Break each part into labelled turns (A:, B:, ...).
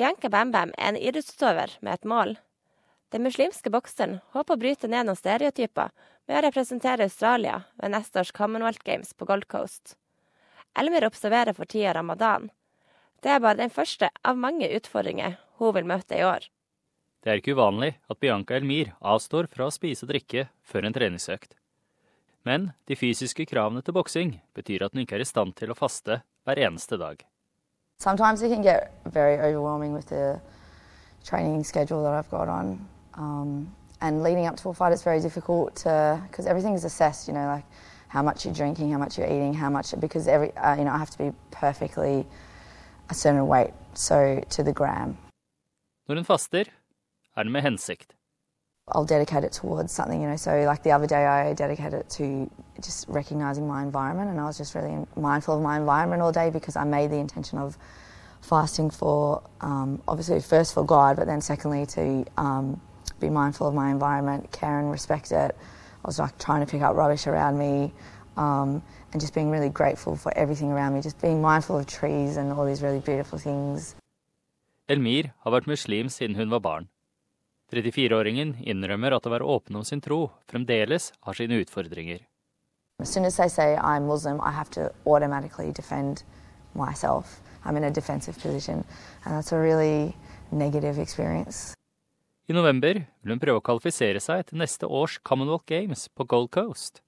A: Bianca Bam Bam er en idrettsutøver med et mål. Den muslimske bokseren håper å bryte ned noen stereotyper med å representere Australia ved neste års Commonwealth Games på Gold Coast. Elmer observerer for tida ramadan. Det er bare den første av mange utfordringer hun vil møte i år.
B: Det er ikke uvanlig at Bianca Elmir avstår fra å spise og drikke før en treningsøkt. Men de fysiske kravene til boksing betyr at hun ikke er i stand til å faste hver eneste dag.
C: Sometimes it can get very overwhelming with the training schedule that I've got on. Um, and leading up to a fight, it's very difficult to because everything is assessed. You know, like how much you're drinking, how much you're eating, how much because every uh, you know I have to be perfectly a certain weight, so to the gram.
B: Når hun faster, er det med hensikt.
C: I'll dedicate it towards something, you know. So, like the other day, I dedicated it to just recognizing my environment, and I was just really mindful of my environment all day because I made the intention of fasting for um, obviously first for God, but then secondly to um, be mindful of my environment, care and respect it. I was like trying to pick up rubbish around me. Um, and just being really grateful for everything around me, just being mindful of trees and all these really beautiful things.
B: Elmir har vært muslim siden hun var barn. 34-åringen innrømmer at å være åpen om sin tro fremdeles har sine utfordringer.
C: As soon as they say I'm Muslim, I have to automatically defend myself. I'm in a defensive position, and that's a really negative experience.
B: I november vil hun prøve å kvalifisere seg til neste års Commonwealth Games på Gold Coast.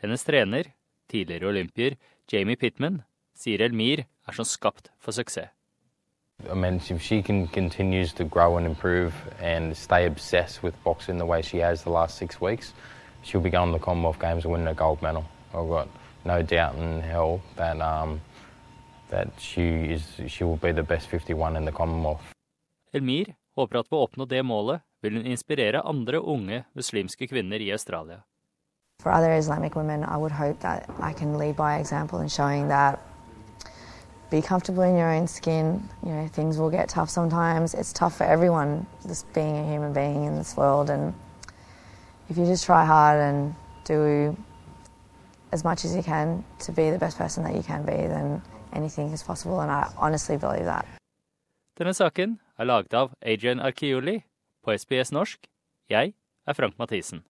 B: Hennes trener, tidligere olympier Jamie Pittman, sier Elmir er som skapt for suksess.
D: I mean, if she can continues to grow and improve and stay obsessed with boxing the way she has the last six weeks, she'll be going to the Commonwealth Games and winning a gold medal. I've got no doubt in hell that um, that she is she will be the best 51 in the Commonwealth.
B: Elmir håper at ved å oppnå det målet vil hun inspirere andre unge muslimske kvinner i Australia.
C: For other Islamic women, I would hope that I can lead by example in showing that be comfortable in your own skin. You know, things will get tough sometimes. It's tough for everyone, just being a human being in this world. And if you just try hard and do as much as you can to be the best person that you can be, then anything is possible. And I honestly believe that.
B: Denne saken er laget av Adrian Archioli på SBS norsk. Jeg er Frank Mathisen.